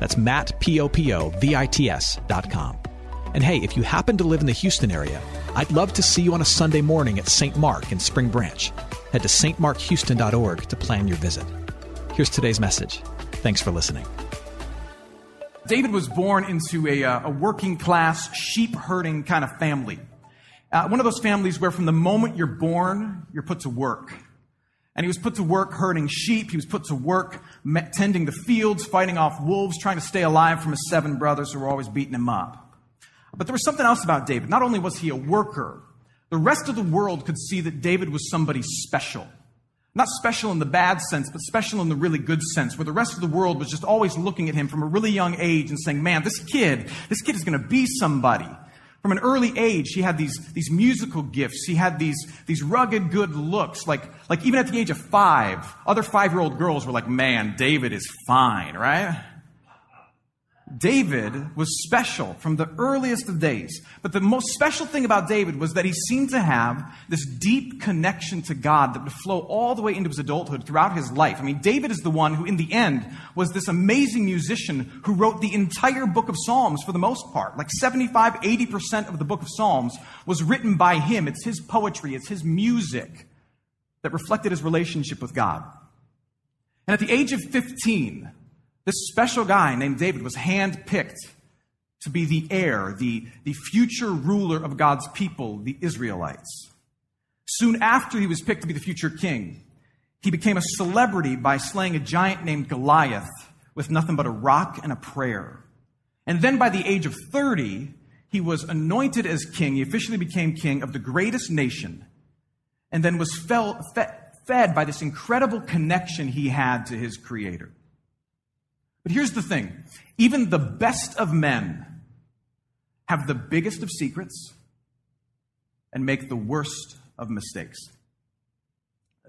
That's Matt, P-O-P-O-V-I-T-S dot com. And hey, if you happen to live in the Houston area, I'd love to see you on a Sunday morning at St. Mark in Spring Branch. Head to stmarkhouston.org to plan your visit. Here's today's message. Thanks for listening. David was born into a, uh, a working class, sheep herding kind of family. Uh, one of those families where from the moment you're born, you're put to work. And he was put to work herding sheep. He was put to work tending the fields, fighting off wolves, trying to stay alive from his seven brothers who were always beating him up. But there was something else about David. Not only was he a worker, the rest of the world could see that David was somebody special. Not special in the bad sense, but special in the really good sense, where the rest of the world was just always looking at him from a really young age and saying, man, this kid, this kid is going to be somebody. From an early age, he had these, these musical gifts. He had these, these rugged good looks. Like, like even at the age of five, other five year old girls were like, man, David is fine, right? David was special from the earliest of days. But the most special thing about David was that he seemed to have this deep connection to God that would flow all the way into his adulthood throughout his life. I mean, David is the one who, in the end, was this amazing musician who wrote the entire book of Psalms for the most part. Like 75, 80% of the book of Psalms was written by him. It's his poetry, it's his music that reflected his relationship with God. And at the age of 15, this special guy named David was handpicked to be the heir, the, the future ruler of God's people, the Israelites. Soon after he was picked to be the future king, he became a celebrity by slaying a giant named Goliath with nothing but a rock and a prayer. And then by the age of 30, he was anointed as king. He officially became king of the greatest nation and then was fed by this incredible connection he had to his creator. But here's the thing even the best of men have the biggest of secrets and make the worst of mistakes.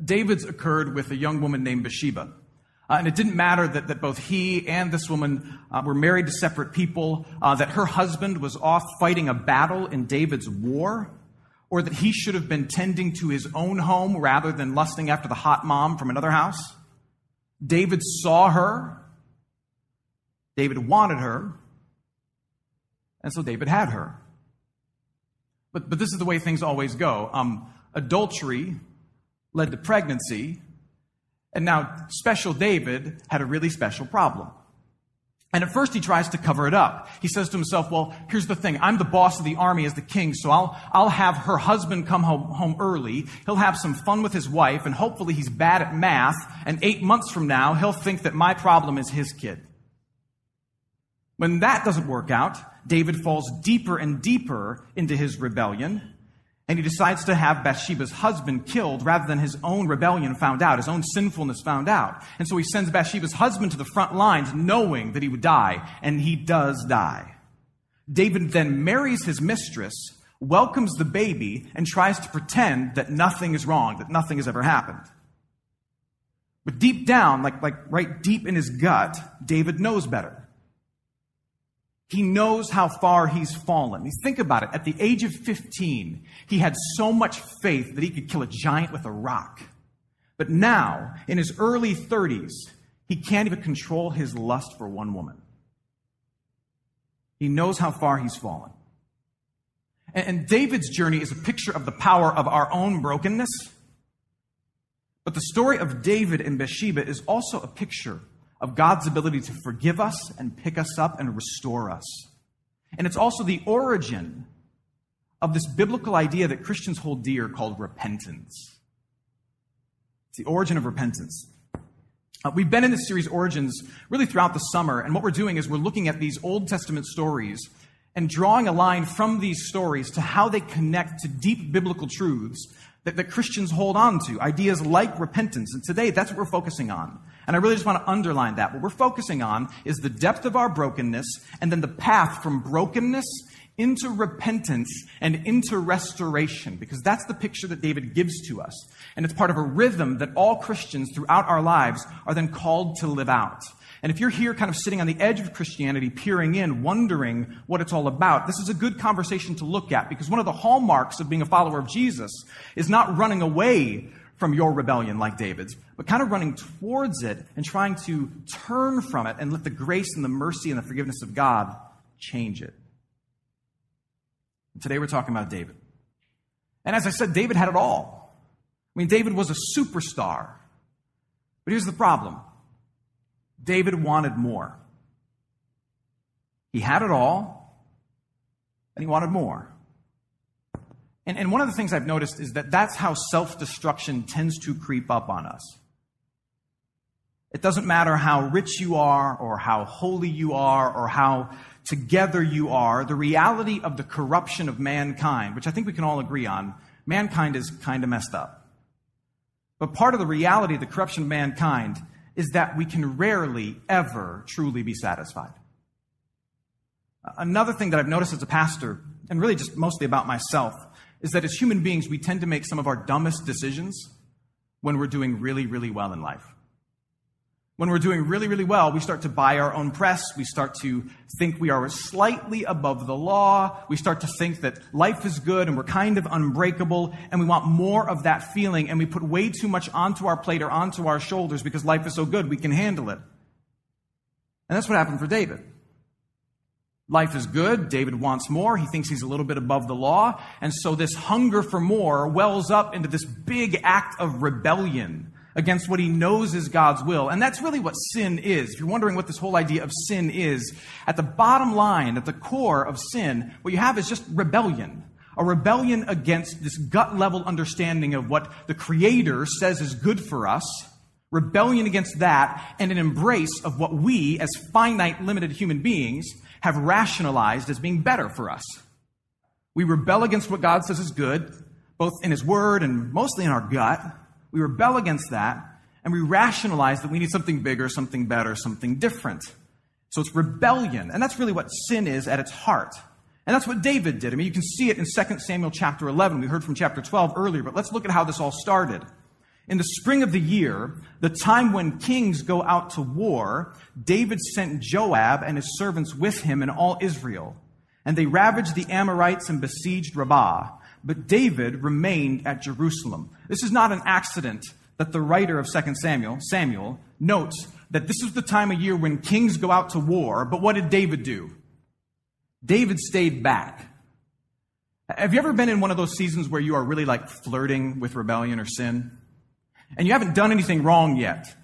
David's occurred with a young woman named Bathsheba. Uh, and it didn't matter that, that both he and this woman uh, were married to separate people, uh, that her husband was off fighting a battle in David's war, or that he should have been tending to his own home rather than lusting after the hot mom from another house. David saw her David wanted her, and so David had her. But, but this is the way things always go. Um, adultery led to pregnancy, and now special David had a really special problem. And at first he tries to cover it up. He says to himself, well, here's the thing. I'm the boss of the army as the king, so I'll, I'll have her husband come home, home early. He'll have some fun with his wife, and hopefully he's bad at math, and eight months from now, he'll think that my problem is his kid. When that doesn't work out, David falls deeper and deeper into his rebellion, and he decides to have Bathsheba's husband killed rather than his own rebellion found out, his own sinfulness found out. And so he sends Bathsheba's husband to the front lines knowing that he would die, and he does die. David then marries his mistress, welcomes the baby, and tries to pretend that nothing is wrong, that nothing has ever happened. But deep down, like, like right deep in his gut, David knows better. He knows how far he's fallen. Think about it. At the age of 15, he had so much faith that he could kill a giant with a rock. But now, in his early 30s, he can't even control his lust for one woman. He knows how far he's fallen. And David's journey is a picture of the power of our own brokenness. But the story of David and Bathsheba is also a picture of God's ability to forgive us and pick us up and restore us. And it's also the origin of this biblical idea that Christians hold dear called repentance. It's the origin of repentance. Uh, we've been in this series, Origins, really throughout the summer, and what we're doing is we're looking at these Old Testament stories and drawing a line from these stories to how they connect to deep biblical truths that, that Christians hold on to, ideas like repentance. And today, that's what we're focusing on. And I really just want to underline that. What we're focusing on is the depth of our brokenness and then the path from brokenness into repentance and into restoration, because that's the picture that David gives to us. And it's part of a rhythm that all Christians throughout our lives are then called to live out. And if you're here kind of sitting on the edge of Christianity, peering in, wondering what it's all about, this is a good conversation to look at because one of the hallmarks of being a follower of Jesus is not running away from your rebellion like David's, but kind of running towards it and trying to turn from it and let the grace and the mercy and the forgiveness of God change it. Today we're talking about David. And as I said, David had it all. I mean, David was a superstar. But here's the problem David wanted more. He had it all, and he wanted more. And, and one of the things I've noticed is that that's how self destruction tends to creep up on us. It doesn't matter how rich you are, or how holy you are, or how together you are, the reality of the corruption of mankind, which I think we can all agree on, mankind is kind of messed up. But part of the reality of the corruption of mankind is that we can rarely ever truly be satisfied. Another thing that I've noticed as a pastor, and really just mostly about myself, is that as human beings, we tend to make some of our dumbest decisions when we're doing really, really well in life. When we're doing really, really well, we start to buy our own press. We start to think we are slightly above the law. We start to think that life is good and we're kind of unbreakable and we want more of that feeling and we put way too much onto our plate or onto our shoulders because life is so good we can handle it. And that's what happened for David. Life is good. David wants more. He thinks he's a little bit above the law. And so this hunger for more wells up into this big act of rebellion against what he knows is God's will. And that's really what sin is. If you're wondering what this whole idea of sin is, at the bottom line, at the core of sin, what you have is just rebellion. A rebellion against this gut level understanding of what the Creator says is good for us, rebellion against that, and an embrace of what we, as finite, limited human beings, have rationalized as being better for us. We rebel against what God says is good, both in His Word and mostly in our gut. We rebel against that, and we rationalize that we need something bigger, something better, something different. So it's rebellion, and that's really what sin is at its heart. And that's what David did. I mean, you can see it in 2 Samuel chapter 11. We heard from chapter 12 earlier, but let's look at how this all started. In the spring of the year, the time when kings go out to war, David sent Joab and his servants with him and all Israel. And they ravaged the Ammonites and besieged Rabbah. But David remained at Jerusalem. This is not an accident that the writer of 2 Samuel, Samuel, notes that this is the time of year when kings go out to war. But what did David do? David stayed back. Have you ever been in one of those seasons where you are really like flirting with rebellion or sin? And you haven't done anything wrong yet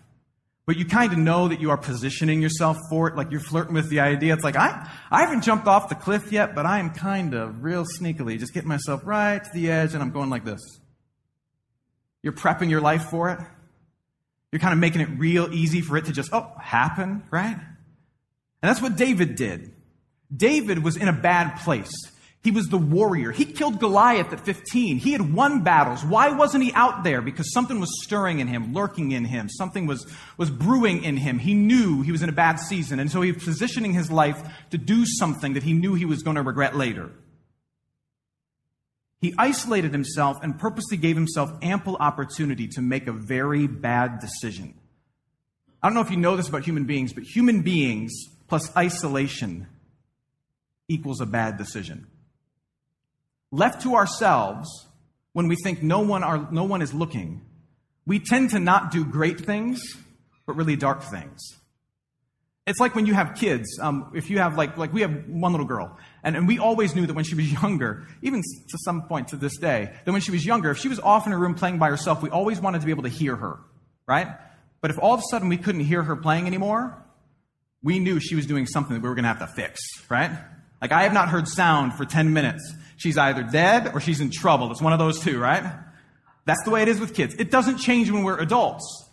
but you kind of know that you are positioning yourself for it, like you're flirting with the idea. It's like, I, I haven't jumped off the cliff yet, but I am kind of real sneakily just getting myself right to the edge and I'm going like this. You're prepping your life for it. You're kind of making it real easy for it to just, oh, happen, right? And that's what David did. David was in a bad place. He was the warrior. He killed Goliath at 15. He had won battles. Why wasn't he out there? Because something was stirring in him, lurking in him. Something was, was brewing in him. He knew he was in a bad season. And so he was positioning his life to do something that he knew he was going to regret later. He isolated himself and purposely gave himself ample opportunity to make a very bad decision. I don't know if you know this about human beings, but human beings plus isolation equals a bad decision. Left to ourselves, when we think no one, are, no one is looking, we tend to not do great things, but really dark things. It's like when you have kids. Um, if you have like like we have one little girl, and, and we always knew that when she was younger, even to some point to this day, that when she was younger, if she was off in her room playing by herself, we always wanted to be able to hear her, right? But if all of a sudden we couldn't hear her playing anymore, we knew she was doing something that we were going to have to fix, right? Like I have not heard sound for 10 minutes. She's either dead or she's in trouble. It's one of those two, right? That's the way it is with kids. It doesn't change when we're adults.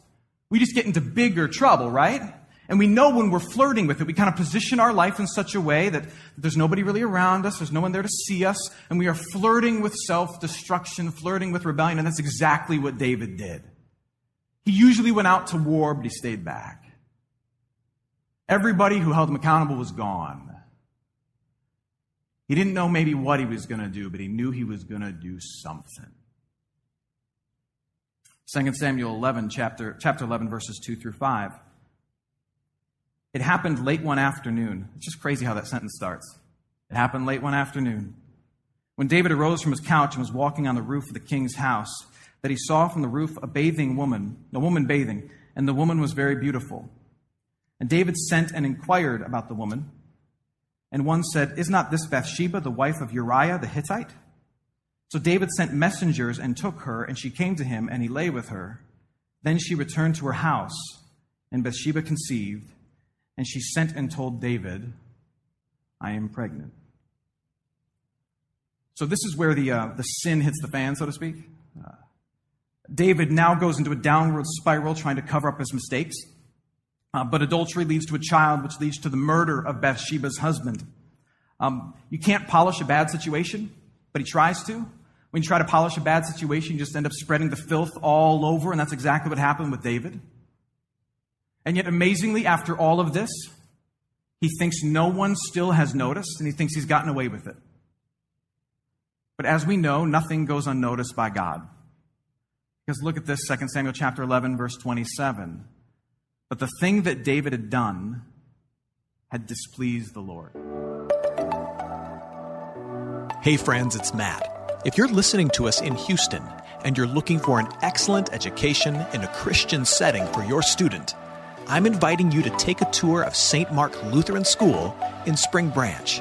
We just get into bigger trouble, right? And we know when we're flirting with it, we kind of position our life in such a way that there's nobody really around us, there's no one there to see us, and we are flirting with self destruction, flirting with rebellion, and that's exactly what David did. He usually went out to war, but he stayed back. Everybody who held him accountable was gone. He didn't know maybe what he was going to do, but he knew he was going to do something. 2 Samuel 11, chapter, chapter 11, verses 2 through 5. It happened late one afternoon. It's just crazy how that sentence starts. It happened late one afternoon. When David arose from his couch and was walking on the roof of the king's house, that he saw from the roof a bathing woman, a woman bathing, and the woman was very beautiful. And David sent and inquired about the woman. And one said, Is not this Bathsheba, the wife of Uriah the Hittite? So David sent messengers and took her, and she came to him, and he lay with her. Then she returned to her house, and Bathsheba conceived, and she sent and told David, I am pregnant. So this is where the, uh, the sin hits the fan, so to speak. Uh, David now goes into a downward spiral trying to cover up his mistakes. Uh, but adultery leads to a child, which leads to the murder of Bathsheba's husband. Um, you can't polish a bad situation, but he tries to. When you try to polish a bad situation, you just end up spreading the filth all over, and that's exactly what happened with David. And yet, amazingly, after all of this, he thinks no one still has noticed, and he thinks he's gotten away with it. But as we know, nothing goes unnoticed by God. Because look at this, 2 Samuel chapter 11, verse 27. But the thing that David had done had displeased the Lord. Hey, friends, it's Matt. If you're listening to us in Houston and you're looking for an excellent education in a Christian setting for your student, I'm inviting you to take a tour of St. Mark Lutheran School in Spring Branch.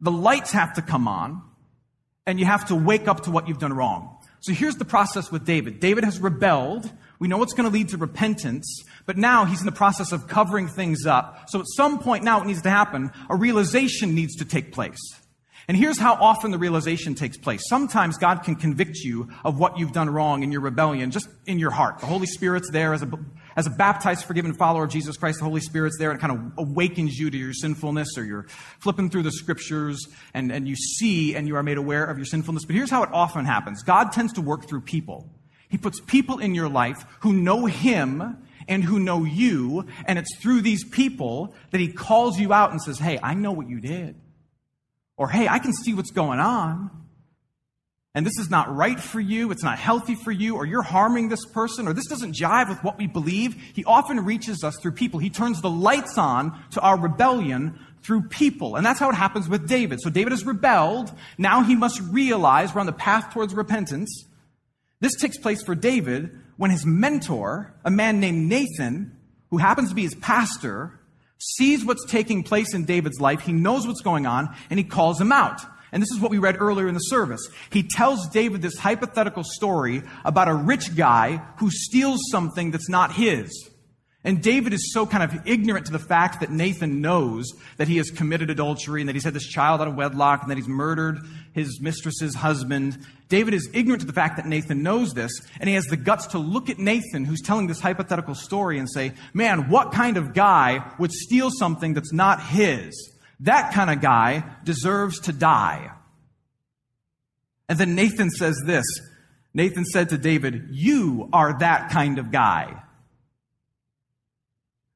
the lights have to come on, and you have to wake up to what you've done wrong. So here's the process with David. David has rebelled. We know it's going to lead to repentance, but now he's in the process of covering things up. So at some point now it needs to happen. A realization needs to take place. And here's how often the realization takes place. Sometimes God can convict you of what you've done wrong in your rebellion, just in your heart. The Holy Spirit's there as a as a baptized, forgiven follower of Jesus Christ, the Holy Spirit's there and kind of awakens you to your sinfulness, or you're flipping through the scriptures and, and you see and you are made aware of your sinfulness. But here's how it often happens God tends to work through people. He puts people in your life who know Him and who know you, and it's through these people that He calls you out and says, Hey, I know what you did. Or, Hey, I can see what's going on and this is not right for you, it's not healthy for you, or you're harming this person, or this doesn't jive with what we believe, he often reaches us through people. He turns the lights on to our rebellion through people. And that's how it happens with David. So David has rebelled. Now he must realize we're on the path towards repentance. This takes place for David when his mentor, a man named Nathan, who happens to be his pastor, sees what's taking place in David's life. He knows what's going on, and he calls him out. And this is what we read earlier in the service. He tells David this hypothetical story about a rich guy who steals something that's not his. And David is so kind of ignorant to the fact that Nathan knows that he has committed adultery and that he's had this child out of wedlock and that he's murdered his mistress's husband. David is ignorant to the fact that Nathan knows this, and he has the guts to look at Nathan, who's telling this hypothetical story, and say, Man, what kind of guy would steal something that's not his? That kind of guy deserves to die. And then Nathan says this Nathan said to David, You are that kind of guy.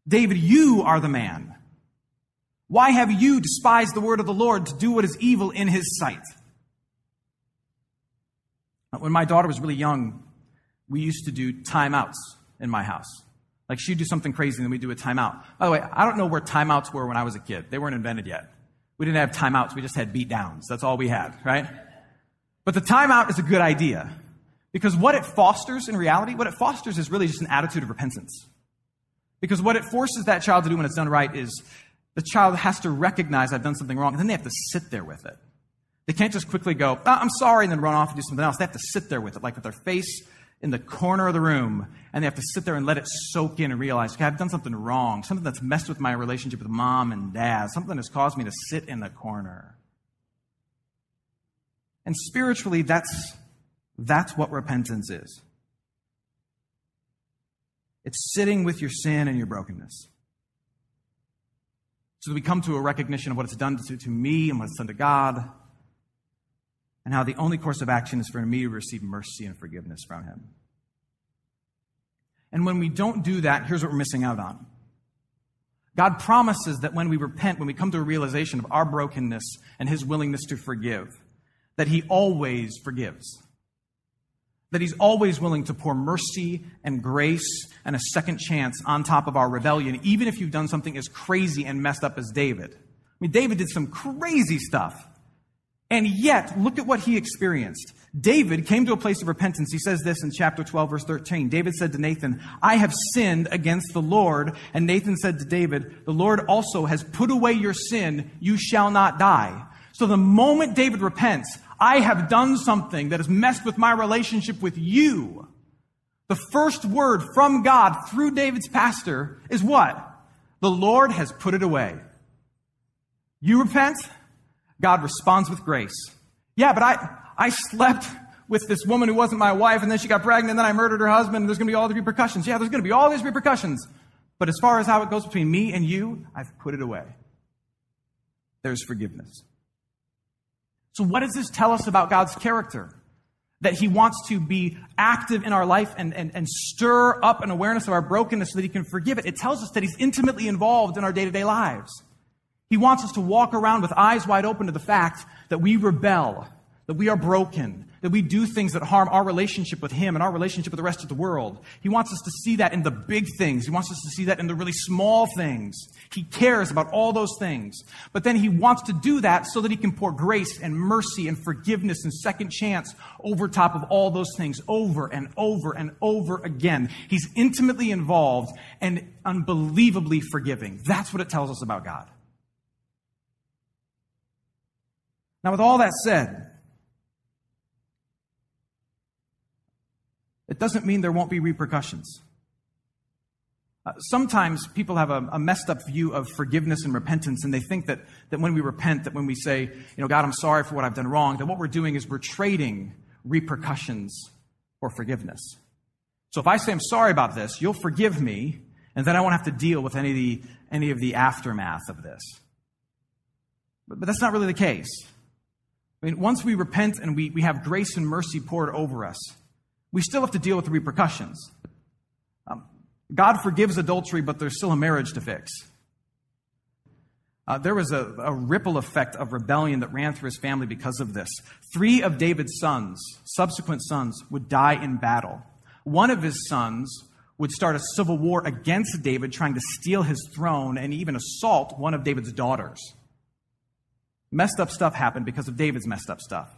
David, you are the man. Why have you despised the word of the Lord to do what is evil in his sight? When my daughter was really young, we used to do timeouts in my house. Like she'd do something crazy and then we'd do a timeout. By the way, I don't know where timeouts were when I was a kid. They weren't invented yet. We didn't have timeouts. We just had beat downs. That's all we had, right? But the timeout is a good idea because what it fosters in reality, what it fosters is really just an attitude of repentance. Because what it forces that child to do when it's done right is the child has to recognize I've done something wrong, and then they have to sit there with it. They can't just quickly go, oh, I'm sorry, and then run off and do something else. They have to sit there with it, like with their face in the corner of the room, and they have to sit there and let it soak in and realize, okay, I've done something wrong, something that's messed with my relationship with mom and dad, something that's caused me to sit in the corner. And spiritually, that's, that's what repentance is. It's sitting with your sin and your brokenness. So that we come to a recognition of what it's done to, to me and what it's done to God, and how the only course of action is for me to receive mercy and forgiveness from Him. And when we don't do that, here's what we're missing out on. God promises that when we repent, when we come to a realization of our brokenness and His willingness to forgive, that He always forgives that he's always willing to pour mercy and grace and a second chance on top of our rebellion, even if you've done something as crazy and messed up as David. I mean, David did some crazy stuff. And yet, look at what he experienced. David came to a place of repentance. He says this in chapter 12, verse 13. David said to Nathan, I have sinned against the Lord. And Nathan said to David, The Lord also has put away your sin. You shall not die. So the moment David repents, I have done something that has messed with my relationship with you. The first word from God through David's pastor is what? The Lord has put it away. You repent, God responds with grace. Yeah, but I, I slept with this woman who wasn't my wife, and then she got pregnant, and then I murdered her husband, and there's going to be all the repercussions. Yeah, there's going to be all these repercussions. But as far as how it goes between me and you, I've put it away. There's forgiveness. So, what does this tell us about God's character? That He wants to be active in our life and, and, and stir up an awareness of our brokenness so that He can forgive it. It tells us that He's intimately involved in our day to day lives. He wants us to walk around with eyes wide open to the fact that we rebel, that we are broken, that we do things that harm our relationship with Him and our relationship with the rest of the world. He wants us to see that in the big things. He wants us to see that in the really small things. He cares about all those things. But then He wants to do that so that He can pour grace and mercy and forgiveness and second chance over top of all those things over and over and over again. He's intimately involved and unbelievably forgiving. That's what it tells us about God. Now, with all that said, it doesn't mean there won't be repercussions. Uh, sometimes people have a, a, messed up view of forgiveness and repentance, and they think that, that when we repent, that when we say, you know, God, I'm sorry for what I've done wrong, that what we're doing is we're trading repercussions for forgiveness. So if I say I'm sorry about this, you'll forgive me, and then I won't have to deal with any of the, any of the aftermath of this. But, but that's not really the case. I mean, once we repent and we, we have grace and mercy poured over us, we still have to deal with the repercussions. Um, God forgives adultery, but there's still a marriage to fix. Uh, there was a, a, ripple effect of rebellion that ran through his family because of this. Three of David's sons, subsequent sons, would die in battle. One of his sons would start a civil war against David, trying to steal his throne and even assault one of David's daughters. Messed up stuff happened because of David's messed up stuff.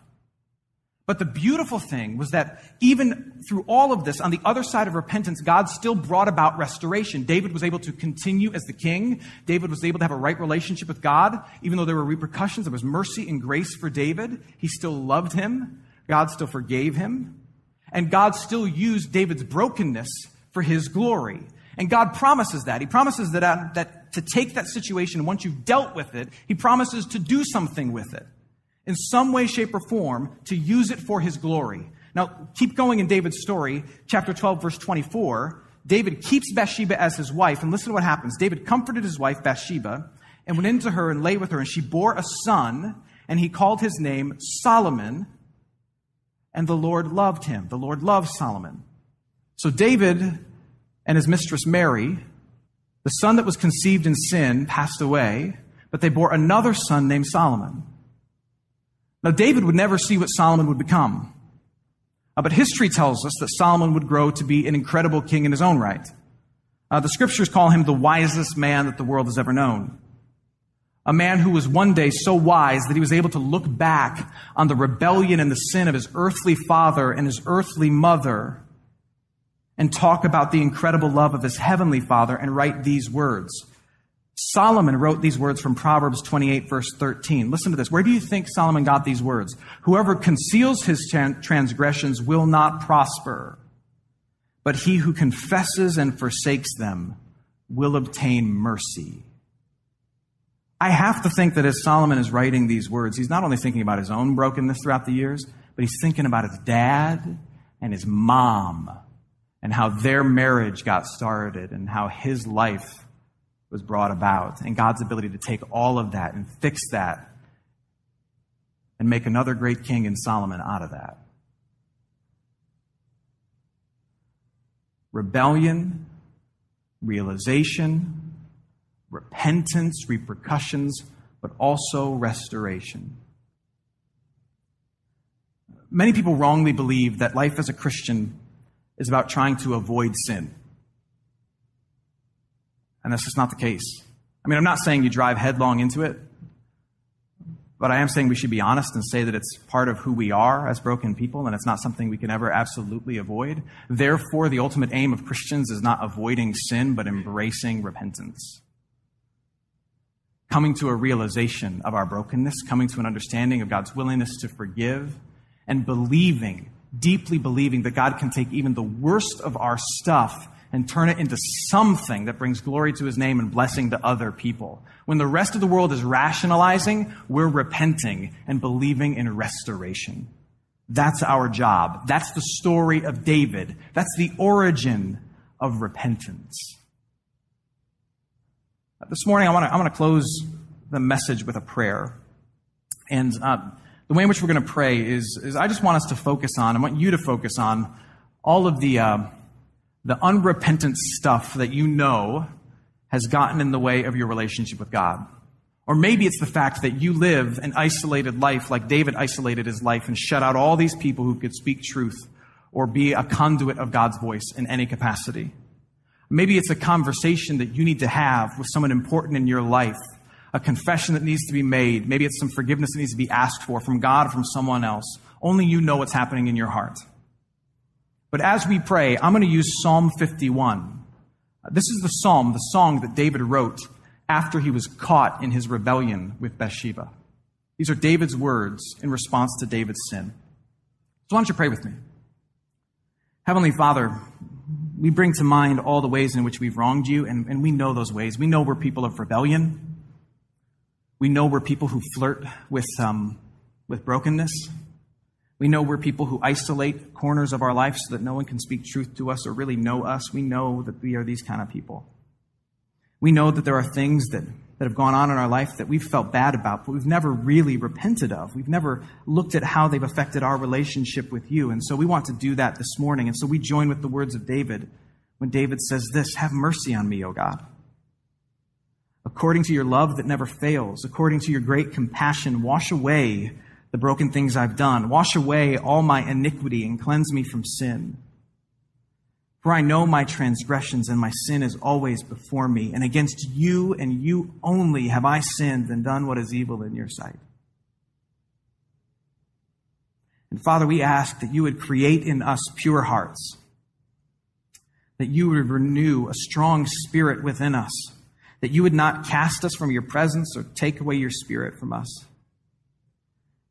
But the beautiful thing was that even through all of this, on the other side of repentance, God still brought about restoration. David was able to continue as the king. David was able to have a right relationship with God. Even though there were repercussions, there was mercy and grace for David. He still loved him. God still forgave him. And God still used David's brokenness for his glory. And God promises that. He promises that, uh, that to take that situation, once you've dealt with it, He promises to do something with it in some way, shape, or form to use it for his glory. Now, keep going in David's story, chapter 12, verse 24. David keeps Bathsheba as his wife, and listen to what happens. David comforted his wife, Bathsheba, and went into her and lay with her, and she bore a son, and he called his name Solomon, and the Lord loved him. The Lord loved Solomon. So David and his mistress marry, the son that was conceived in sin, passed away, but they bore another son named Solomon. Now, David would never see what Solomon would become. Uh, but history tells us that Solomon would grow to be an incredible king in his own right. Uh, the scriptures call him the wisest man that the world has ever known. A man who was one day so wise that he was able to look back on the rebellion and the sin of his earthly father and his earthly mother and talk about the incredible love of his heavenly father and write these words Solomon wrote these words from Proverbs 28, verse 13. Listen to this. Where do you think Solomon got these words? Whoever conceals his transgressions will not prosper, but he who confesses and forsakes them will obtain mercy. I have to think that as Solomon is writing these words, he's not only thinking about his own brokenness throughout the years, but he's thinking about his dad and his mom and how their marriage got started and how his life was brought about and God's ability to take all of that and fix that and make another great king in Solomon out of that. Rebellion, realization, repentance, repercussions, but also restoration. Many people wrongly believe that life as a Christian is about trying to avoid sin. And that's just not the case. I mean, I'm not saying you drive headlong into it, but I am saying we should be honest and say that it's part of who we are as broken people, and it's not something we can ever absolutely avoid. Therefore, the ultimate aim of Christians is not avoiding sin, but embracing repentance. Coming to a realization of our brokenness, coming to an understanding of God's willingness to forgive, and believing, deeply believing that God can take even the worst of our stuff and turn it into something that brings glory to his name and blessing to other people. When the rest of the world is rationalizing, we're repenting and believing in restoration. That's our job. That's the story of David. That's the origin of repentance. This morning, I want to, I want to close the message with a prayer. And uh, the way in which we're going to pray is, is I just want us to focus on, I want you to focus on all of the. Uh, the unrepentant stuff that you know has gotten in the way of your relationship with God. Or maybe it's the fact that you live an isolated life like David isolated his life and shut out all these people who could speak truth or be a conduit of God's voice in any capacity. Maybe it's a conversation that you need to have with someone important in your life, a confession that needs to be made. Maybe it's some forgiveness that needs to be asked for from God or from someone else. Only you know what's happening in your heart. But as we pray, I'm going to use Psalm 51. This is the psalm, the song that David wrote after he was caught in his rebellion with Bathsheba. These are David's words in response to David's sin. So why don't you pray with me? Heavenly Father, we bring to mind all the ways in which we've wronged you, and, and we know those ways. We know we're people of rebellion. We know we're people who flirt with, um, with brokenness. We know we're people who isolate corners of our life so that no one can speak truth to us or really know us. We know that we are these kind of people. We know that there are things that, that have gone on in our life that we've felt bad about, but we've never really repented of. We've never looked at how they've affected our relationship with you. And so we want to do that this morning. And so we join with the words of David when David says this Have mercy on me, O God. According to your love that never fails, according to your great compassion, wash away the broken things I've done. Wash away all my iniquity and cleanse me from sin. For I know my transgressions and my sin is always before me, and against you and you only have I sinned and done what is evil in your sight. And Father, we ask that you would create in us pure hearts, that you would renew a strong spirit within us, that you would not cast us from your presence or take away your spirit from us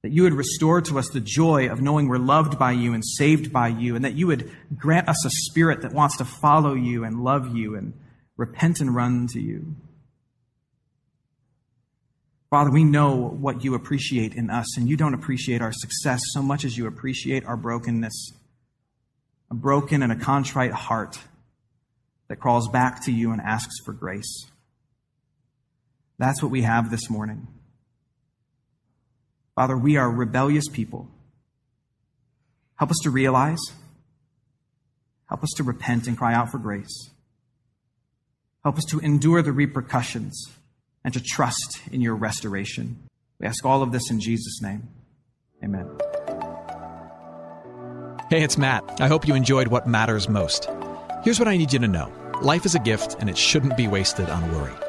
that you would restore to us the joy of knowing we're loved by you and saved by you, and that you would grant us a spirit that wants to follow you and love you and repent and run to you. Father, we know what you appreciate in us, and you don't appreciate our success so much as you appreciate our brokenness. A broken and a contrite heart that crawls back to you and asks for grace. That's what we have this morning. Father, we are rebellious people. Help us to realize. Help us to repent and cry out for grace. Help us to endure the repercussions and to trust in your restoration. We ask all of this in Jesus' name. Amen. Hey, it's Matt. I hope you enjoyed what matters most. Here's what I need you to know life is a gift, and it shouldn't be wasted on worry.